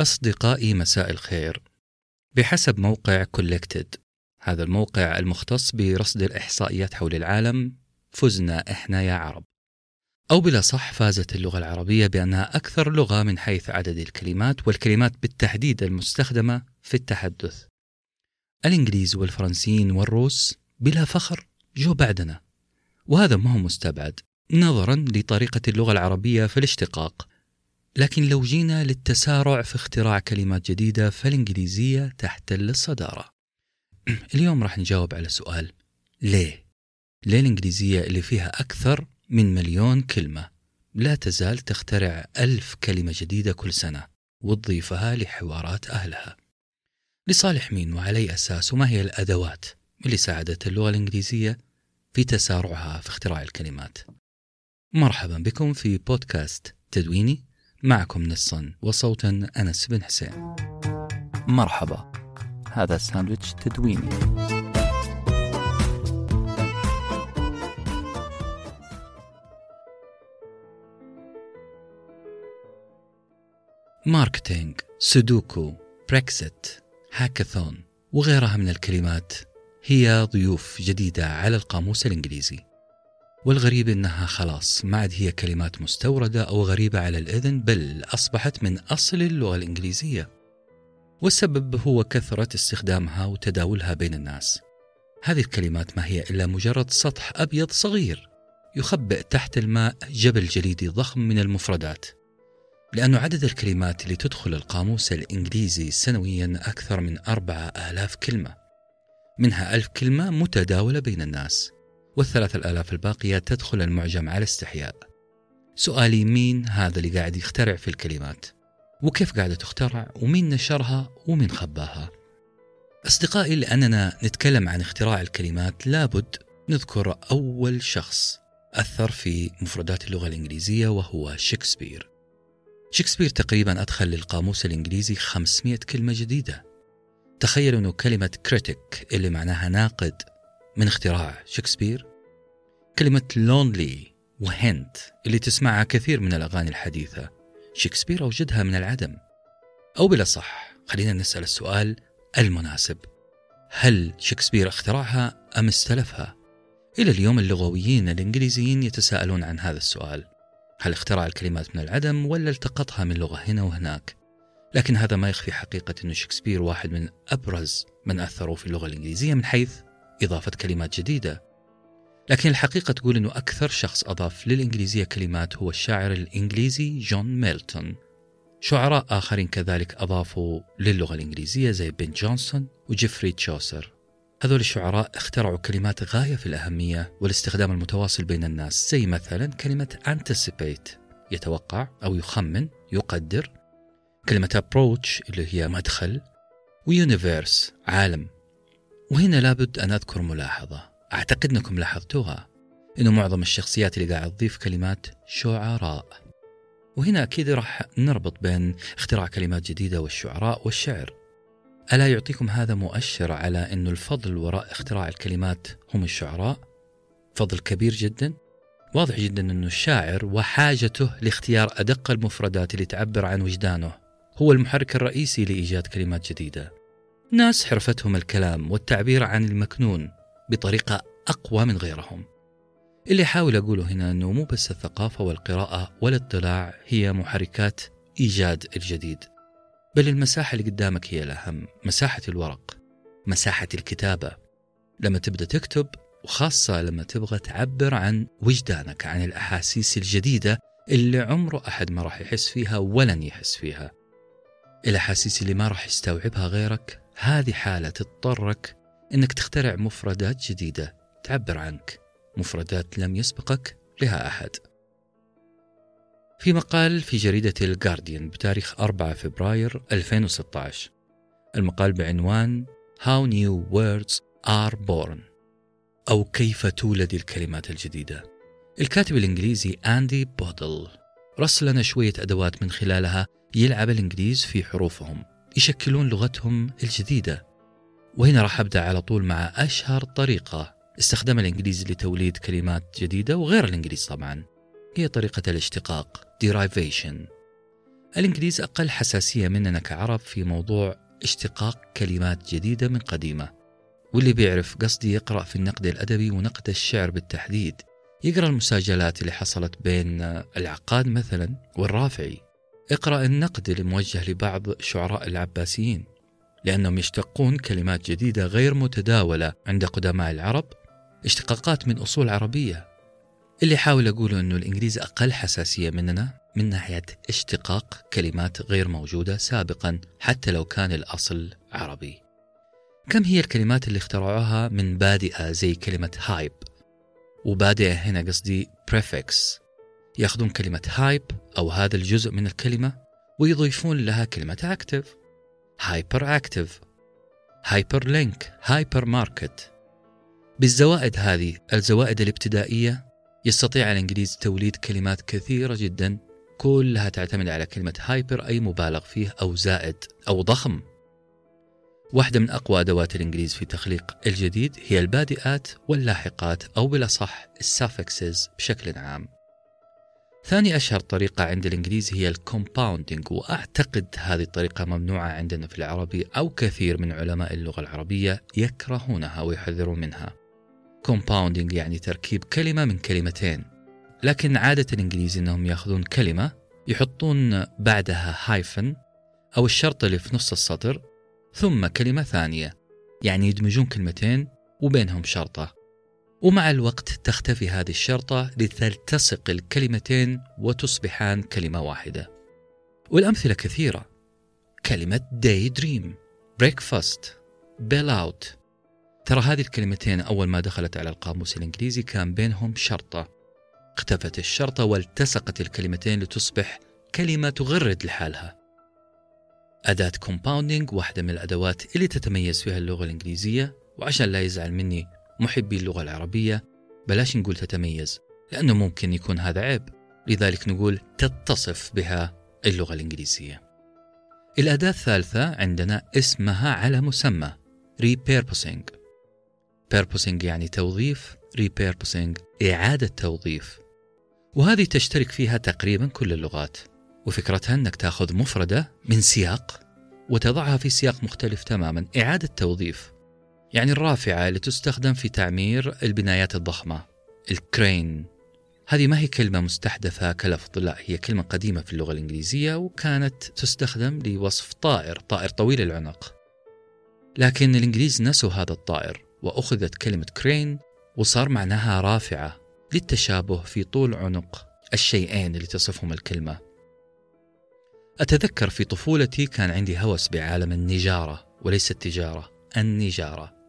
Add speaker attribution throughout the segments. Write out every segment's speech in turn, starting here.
Speaker 1: أصدقائي مساء الخير. بحسب موقع كولكتد هذا الموقع المختص برصد الإحصائيات حول العالم فزنا إحنا يا عرب. أو بلا صح فازت اللغة العربية بأنها أكثر لغة من حيث عدد الكلمات والكلمات بالتحديد المستخدمة في التحدث. الإنجليز والفرنسيين والروس بلا فخر جو بعدنا. وهذا ما هو مستبعد نظرا لطريقة اللغة العربية في الاشتقاق. لكن لو جينا للتسارع في اختراع كلمات جديدة فالإنجليزية تحتل الصدارة. اليوم راح نجاوب على سؤال ليه؟ ليه الإنجليزية اللي فيها أكثر من مليون كلمة لا تزال تخترع ألف كلمة جديدة كل سنة وتضيفها لحوارات أهلها؟ لصالح مين وعلى أي أساس وما هي الأدوات اللي ساعدت اللغة الإنجليزية في تسارعها في اختراع الكلمات؟ مرحبا بكم في بودكاست تدويني. معكم نصا وصوتا أنس بن حسين.
Speaker 2: مرحبا هذا ساندويتش تدويني.
Speaker 1: marketing sudoku Brexit hackathon وغيرها من الكلمات هي ضيوف جديدة على القاموس الإنجليزي. والغريب إنها خلاص ما عاد هي كلمات مستوردة أو غريبة على الإذن بل أصبحت من أصل اللغة الإنجليزية. والسبب هو كثرة استخدامها وتداولها بين الناس. هذه الكلمات ما هي إلا مجرد سطح أبيض صغير يخبئ تحت الماء جبل جليدي ضخم من المفردات. لأن عدد الكلمات اللي تدخل القاموس الإنجليزي سنويا أكثر من أربعة آلاف كلمة منها ألف كلمة متداولة بين الناس والثلاث الآلاف الباقية تدخل المعجم على استحياء. سؤالي مين هذا اللي قاعد يخترع في الكلمات؟ وكيف قاعدة تخترع؟ ومين نشرها؟ ومين خباها؟ أصدقائي لأننا نتكلم عن اختراع الكلمات لابد نذكر أول شخص أثر في مفردات اللغة الإنجليزية وهو شكسبير. شكسبير تقريبا أدخل للقاموس الإنجليزي 500 كلمة جديدة. تخيلوا أنه كلمة كريتيك اللي معناها ناقد من اختراع شكسبير كلمة لونلي وهنت اللي تسمعها كثير من الأغاني الحديثة شكسبير أوجدها من العدم أو بلا صح خلينا نسأل السؤال المناسب هل شكسبير اخترعها أم استلفها؟ إلى اليوم اللغويين الإنجليزيين يتساءلون عن هذا السؤال هل اخترع الكلمات من العدم ولا التقطها من لغة هنا وهناك؟ لكن هذا ما يخفي حقيقة أن شكسبير واحد من أبرز من أثروا في اللغة الإنجليزية من حيث إضافة كلمات جديدة لكن الحقيقة تقول أنه أكثر شخص أضاف للإنجليزية كلمات هو الشاعر الإنجليزي جون ميلتون. شعراء آخرين كذلك أضافوا للغة الإنجليزية زي بن جونسون وجيفري تشوسر. هذول الشعراء اخترعوا كلمات غاية في الأهمية والاستخدام المتواصل بين الناس زي مثلا كلمة anticipate يتوقع أو يخمن يقدر. كلمة approach اللي هي مدخل. ويونيفيرس عالم. وهنا لابد أن أذكر ملاحظة. أعتقد أنكم لاحظتوها أنه معظم الشخصيات اللي قاعد تضيف كلمات شعراء. وهنا أكيد راح نربط بين اختراع كلمات جديدة والشعراء والشعر. ألا يعطيكم هذا مؤشر على أن الفضل وراء اختراع الكلمات هم الشعراء؟ فضل كبير جدا. واضح جدا أن الشاعر وحاجته لاختيار أدق المفردات اللي تعبر عن وجدانه. هو المحرك الرئيسي لإيجاد كلمات جديدة. ناس حرفتهم الكلام والتعبير عن المكنون. بطريقة أقوى من غيرهم. اللي حاول أقوله هنا أنه مو بس الثقافة والقراءة والاطلاع هي محركات إيجاد الجديد بل المساحة اللي قدامك هي الأهم مساحة الورق مساحة الكتابة. لما تبدأ تكتب وخاصة لما تبغى تعبر عن وجدانك عن الأحاسيس الجديدة اللي عمره أحد ما راح يحس فيها ولن يحس فيها. الأحاسيس اللي ما راح يستوعبها غيرك هذه حالة تضطرك أنك تخترع مفردات جديدة تعبر عنك. مفردات لم يسبقك لها أحد. في مقال في جريدة الجارديان بتاريخ 4 فبراير 2016 المقال بعنوان How New Words Are Born. أو كيف تولد الكلمات الجديدة. الكاتب الإنجليزي أندي بودل رص لنا شوية أدوات من خلالها يلعب الإنجليز في حروفهم يشكلون لغتهم الجديدة. وهنا راح أبدأ على طول مع أشهر طريقة. استخدمها الإنجليز لتوليد كلمات جديدة وغير الإنجليز طبعا. هي طريقة الاشتقاق derivation. الإنجليز أقل حساسية مننا كعرب في موضوع اشتقاق كلمات جديدة من قديمة. واللي بيعرف قصدي يقرأ في النقد الأدبي ونقد الشعر بالتحديد. يقرأ المساجلات اللي حصلت بين العقاد مثلا والرافعي. اقرأ النقد اللي موجه لبعض شعراء العباسيين. لأنهم يشتقون كلمات جديدة غير متداولة عند قدماء العرب اشتقاقات من أصول عربية. اللي أحاول أقوله أنه الإنجليز أقل حساسية مننا من ناحية اشتقاق كلمات غير موجودة سابقا حتى لو كان الأصل عربي. كم هي الكلمات اللي اخترعوها من بادئة زي كلمة hyper؟ وبادئة هنا قصدي prefix. ياخذون كلمة hyper أو هذا الجزء من الكلمة ويضيفون لها كلمة active. hyperactive hyperlink hypermarket بالزوائد هذه الزوائد الابتدائية يستطيع الإنجليز توليد كلمات كثيرة جدا كلها تعتمد على كلمة hyper أي مبالغ فيه أو زائد أو ضخم. واحدة من أقوى أدوات الإنجليز في تخليق الجديد هي البادئات واللاحقات أو بالأصح ال suffixes بشكل عام. ثاني أشهر طريقة عند الإنجليز هي ال compounding وأعتقد هذه الطريقة ممنوعة عندنا في العربي أو كثير من علماء اللغة العربية يكرهونها ويحذرون منها. compounding يعني تركيب كلمة من كلمتين لكن عادة الإنجليز أنهم يأخذون كلمة يحطون بعدها hyphen أو الشرط اللي في نص السطر ثم كلمة ثانية يعني يدمجون كلمتين وبينهم شرطة. ومع الوقت تختفي هذه الشرطة لتلتصق الكلمتين وتصبحان كلمة واحدة. والأمثلة كثيرة. كلمة day dream breakfast bell out. ترى هذه الكلمتين أول ما دخلت على القاموس الإنجليزي كان بينهم شرطة. اختفت الشرطة والتصقت الكلمتين لتصبح كلمة تغرد لحالها. أداة كومباوندينج واحدة من الأدوات اللي تتميز فيها اللغة الإنجليزية وعشان لا يزعل مني محبي اللغة العربية بلاش نقول تتميز لأنه ممكن يكون هذا عيب. لذلك نقول تتصف بها اللغة الإنجليزية. الأداة الثالثة عندنا اسمها على مسمى repurposing. Purposing يعني توظيف repurposing إعادة توظيف. وهذه تشترك فيها تقريبا كل اللغات. وفكرتها أنك تأخذ مفردة من سياق وتضعها في سياق مختلف تماما إعادة توظيف. يعني الرافعة اللي تستخدم في تعمير البنايات الضخمة الكرين. هذه ما هي كلمة مستحدثة كلفظ لا هي كلمة قديمة في اللغة الإنجليزية وكانت تستخدم لوصف طائر طائر طويل العنق. لكن الإنجليز نسوا هذا الطائر وأخذت كلمة كرين وصار معناها رافعة للتشابه في طول عنق الشيئين اللي تصفهم الكلمة. أتذكر في طفولتي كان عندي هوس بعالم النجارة وليس التجارة النجارة.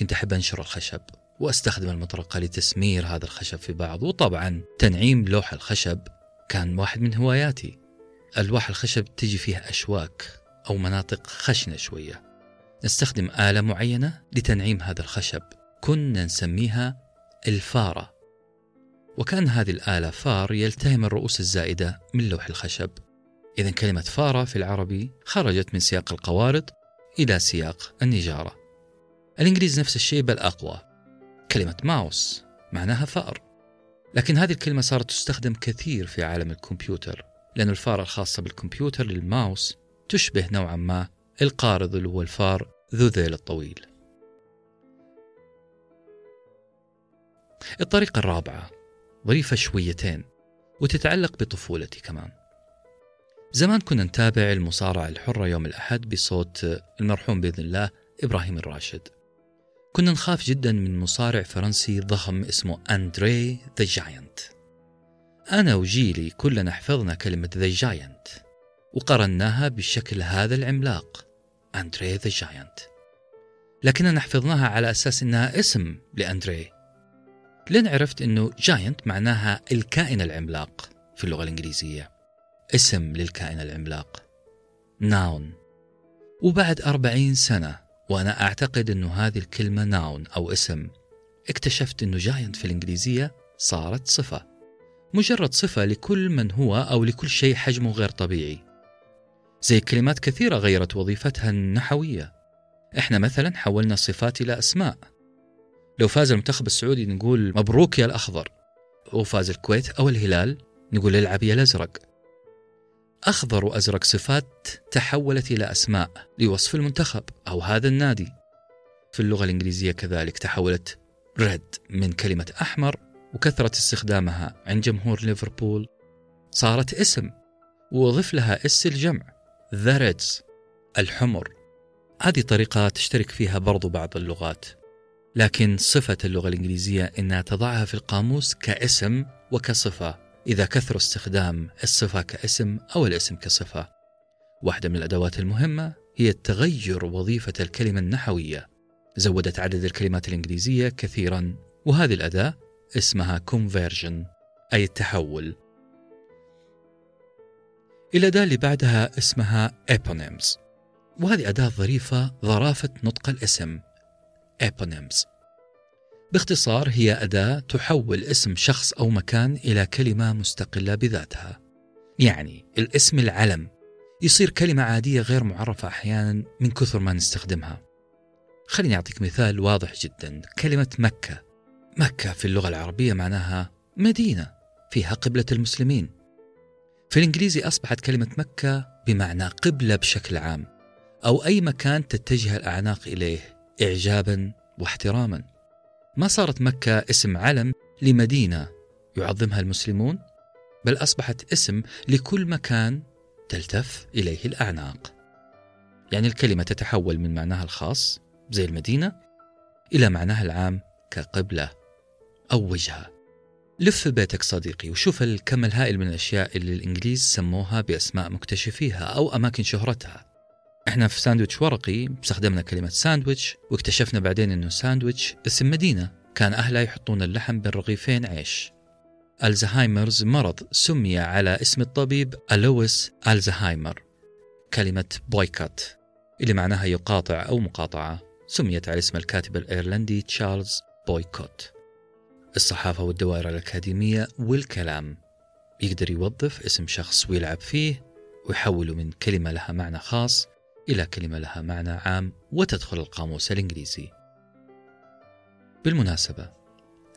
Speaker 1: كنت أحب أنشر الخشب وأستخدم المطرقة لتسمير هذا الخشب في بعض وطبعا تنعيم لوح الخشب كان واحد من هواياتي. ألواح الخشب تجي فيها أشواك أو مناطق خشنة شوية. نستخدم آلة معينة لتنعيم هذا الخشب. كنا نسميها الفارة. وكان هذه الآلة فار يلتهم الرؤوس الزائدة من لوح الخشب. إذا كلمة فارة في العربي خرجت من سياق القوارض إلى سياق النجارة. الإنجليز نفس الشيء بل أقوى. كلمة ماوس معناها فأر. لكن هذه الكلمة صارت تستخدم كثير في عالم الكمبيوتر لأن الفارة الخاصة بالكمبيوتر للماوس تشبه نوعا ما القارض اللي هو الفار ذو ذيل الطويل. الطريقة الرابعة ظريفة شويتين وتتعلق بطفولتي كمان. زمان كنا نتابع المصارعة الحرة يوم الأحد بصوت المرحوم بإذن الله إبراهيم الراشد. كنا نخاف جدا من مصارع فرنسي ضخم اسمه أندري the Giant. أنا وجيلي كلنا حفظنا كلمة the Giant وقرناها بالشكل هذا العملاق أندري the Giant. لكننا حفظناها على أساس أنها اسم لأندري. لين عرفت أنه giant معناها الكائن العملاق في اللغة الإنجليزية. اسم للكائن العملاق ناون وبعد أربعين سنة وأنا أعتقد أنه هذه الكلمة ناون أو اسم. اكتشفت أنه جاينت في الإنجليزية صارت صفة. مجرد صفة لكل من هو أو لكل شيء حجمه غير طبيعي. زي كلمات كثيرة غيرت وظيفتها النحوية. إحنا مثلا حولنا الصفات إلى أسماء. لو فاز المنتخب السعودي نقول مبروك يا الأخضر. وفاز الكويت أو الهلال نقول العب يا الأزرق. أخضر وأزرق صفات تحولت إلى أسماء لوصف المنتخب أو هذا النادي. في اللغة الإنجليزية كذلك تحولت red من كلمة أحمر وكثرة استخدامها عند جمهور ليفربول. صارت اسم وضف لها s الجمع the Reds الحمر. هذه طريقة تشترك فيها برضو بعض اللغات لكن صفة اللغة الإنجليزية أنها تضعها في القاموس كاسم وكصفة. إذا كثر استخدام الصفة كاسم أو الاسم كصفة. واحدة من الأدوات المهمة هي تغير وظيفة الكلمة النحوية. زودت عدد الكلمات الإنجليزية كثيرا وهذه الأداة اسمها conversion أي التحول. الأداة اللي بعدها اسمها eponyms وهذه أداة ظريفة ظرافة نطق الاسم eponyms. باختصار هي أداة تحول اسم شخص أو مكان إلى كلمة مستقلة بذاتها. يعني الاسم العلم. يصير كلمة عادية غير معرفة أحيانا من كثر ما نستخدمها. خليني أعطيك مثال واضح جدا. كلمة مكة. مكة في اللغة العربية معناها مدينة فيها قبلة المسلمين. في الإنجليزي أصبحت كلمة مكة بمعنى قبلة بشكل عام أو أي مكان تتجه الأعناق إليه إعجابا واحتراما. ما صارت مكة اسم علم لمدينة يعظمها المسلمون؟ بل أصبحت اسم لكل مكان تلتف إليه الأعناق. يعني الكلمة تتحول من معناها الخاص زي المدينة إلى معناها العام كقبلة أو وجهة. لف بيتك صديقي وشوف الكم الهائل من الأشياء اللي الإنجليز سموها بأسماء مكتشفيها أو أماكن شهرتها. إحنا في ساندويتش ورقي استخدمنا كلمة ساندويتش واكتشفنا بعدين إنه ساندويتش اسم مدينة. كان أهلها يحطون اللحم بين رغيفين عيش. Alzheimer's مرض سمي على اسم الطبيب ألويس ألزهايمر. كلمة boycott اللي معناها يقاطع أو مقاطعة سميت على اسم الكاتب الأيرلندي تشارلز بويكوت. الصحافة والدوائر الأكاديمية والكلام. يقدر يوظف اسم شخص ويلعب فيه ويحوله من كلمة لها معنى خاص إلى كلمة لها معنى عام وتدخل القاموس الإنجليزي. بالمناسبة،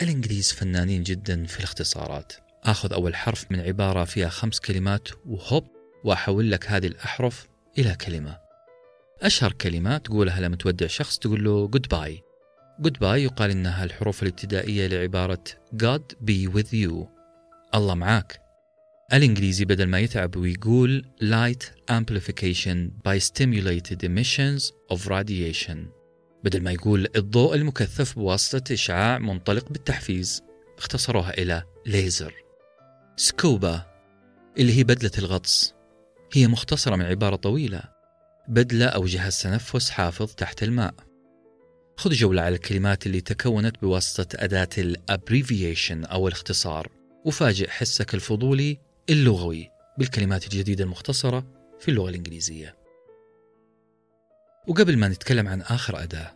Speaker 1: الإنجليز فنانين جدا في الاختصارات. آخذ أول حرف من عبارة فيها خمس كلمات وهوب وأحول لك هذه الأحرف إلى كلمة. أشهر كلمة تقولها لما تودع شخص تقول له goodbye. goodbye يقال إنها الحروف الابتدائية لعبارة God be with you. الله معاك. الإنجليزي بدل ما يتعب ويقول light amplification by stimulated emissions of radiation. بدل ما يقول الضوء المكثف بواسطة إشعاع منطلق بالتحفيز اختصروها إلى ليزر سكوبا اللي هي بدلة الغطس هي مختصرة من عبارة طويلة. بدلة أو جهاز تنفس حافظ تحت الماء. خذ جولة على الكلمات اللي تكونت بواسطة أداة ال abbreviation أو الاختصار وفاجئ حسك الفضولي اللغوي بالكلمات الجديدة المختصرة في اللغة الإنجليزية. وقبل ما نتكلم عن آخر أداة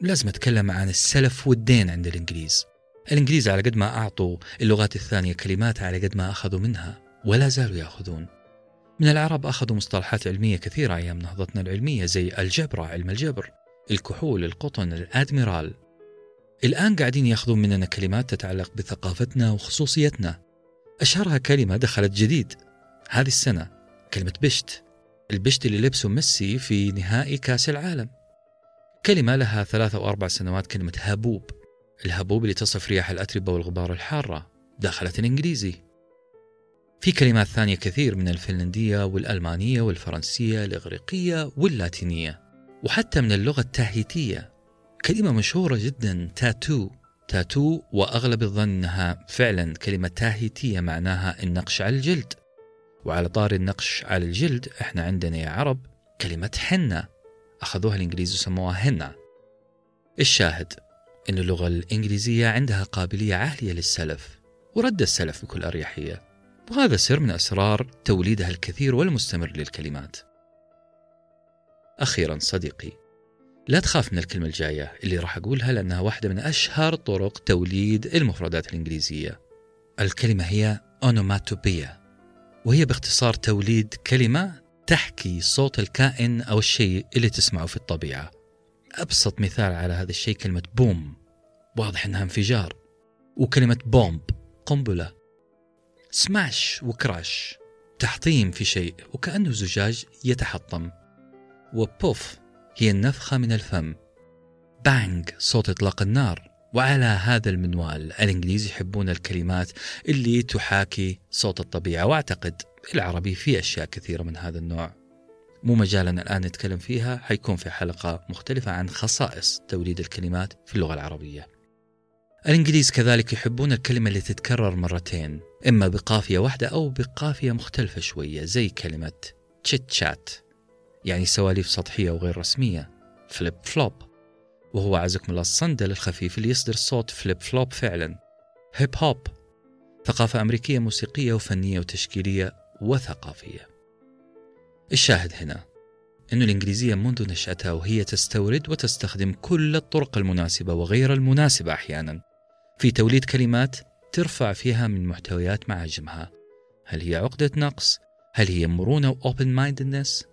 Speaker 1: لازم أتكلم عن السلف والدين عند الإنجليز. الإنجليز على قد ما أعطوا اللغات الثانية كلمات على قد ما أخذوا منها ولا زالوا يأخذون. من العرب أخذوا مصطلحات علمية كثيرة أيام نهضتنا العلمية زي الجبرة علم الجبر الكحول القطن الأدميرال الآن قاعدين يأخذون مننا كلمات تتعلق بثقافتنا وخصوصيتنا أشهرها كلمة دخلت جديد. هذه السنة كلمة بشت. البشت اللي لبسه ميسي في نهائي كأس العالم. كلمة لها ثلاثة أو أربع سنوات كلمة هبوب. الهبوب اللي تصف رياح الأتربة والغبار الحارة دخلت الإنجليزي. في كلمات ثانية كثير من الفنلندية والألمانية والفرنسية الإغريقية واللاتينية وحتى من اللغة التاهيتية. كلمة مشهورة جدا تاتو تاتو وأغلب الظن أنها فعلا كلمة تاهيتية معناها النقش على الجلد. وعلى طار النقش على الجلد إحنا عندنا يا عرب كلمة حنة. أخذوها الإنجليز وسموها هنة الشاهد أن اللغة الإنجليزية عندها قابلية عالية للسلف ورد السلف بكل أريحية. وهذا سر من أسرار توليدها الكثير والمستمر للكلمات. أخيرا صديقي لا تخاف من الكلمة الجاية. اللي راح أقولها لأنها واحدة من أشهر طرق توليد المفردات الإنجليزية. الكلمة هي أونوماتوبيا وهي باختصار توليد كلمة تحكي صوت الكائن أو الشيء اللي تسمعه في الطبيعة. أبسط مثال على هذا الشيء كلمة boom واضح أنها انفجار. وكلمة bomb قنبلة. smash و crash التحطيم في شيء وكأنه زجاج يتحطم. و puff هي النفخة من الفم. bang صوت إطلاق النار. وعلى هذا المنوال الإنجليز يحبون الكلمات اللي تحاكي صوت الطبيعة. وأعتقد العربي في أشياء كثيرة من هذا النوع. مو مجالنا الآن نتكلم فيها حيكون في حلقة مختلفة عن خصائص توليد الكلمات في اللغة العربية. الإنجليز كذلك يحبون الكلمة اللي تتكرر مرتين إما بقافية واحدة أو بقافية مختلفة شوية زي كلمة chit chat يعني سواليف سطحية وغير رسمية. flip flop. وهو عزكم الله الصندل الخفيف اللي يصدر صوت flip flop فعلا. hip hop. ثقافة أمريكية موسيقية وفنية وتشكيلية وثقافية. الشاهد هنا. أن الإنجليزية منذ نشأتها وهي تستورد وتستخدم كل الطرق المناسبة وغير المناسبة أحيانا. في توليد كلمات ترفع فيها من محتويات معاجمها. هل هي عقدة نقص؟ هل هي مرونة و open-mindedness؟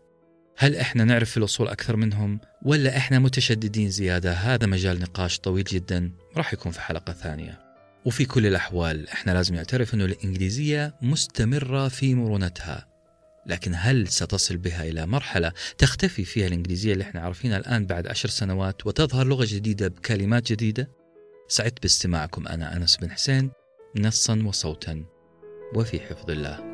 Speaker 1: هل إحنا نعرف في الأصول أكثر منهم؟ ولا إحنا متشددين زيادة؟ هذا مجال نقاش طويل جدا راح يكون في حلقة ثانية. وفي كل الأحوال إحنا لازم نعترف أنه الإنجليزية مستمرة في مرونتها لكن هل ستصل بها إلى مرحلة تختفي فيها الإنجليزية اللي إحنا عارفينها الآن بعد عشر سنوات وتظهر لغة جديدة بكلمات جديدة؟ سعدت باستماعكم أنا أنس بن حسين نصا وصوتا وفي حفظ الله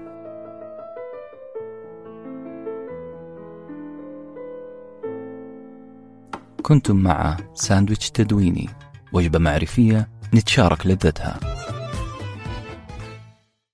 Speaker 2: كنتم مع ساندويتش تدويني وجبة معرفية نتشارك لذتها.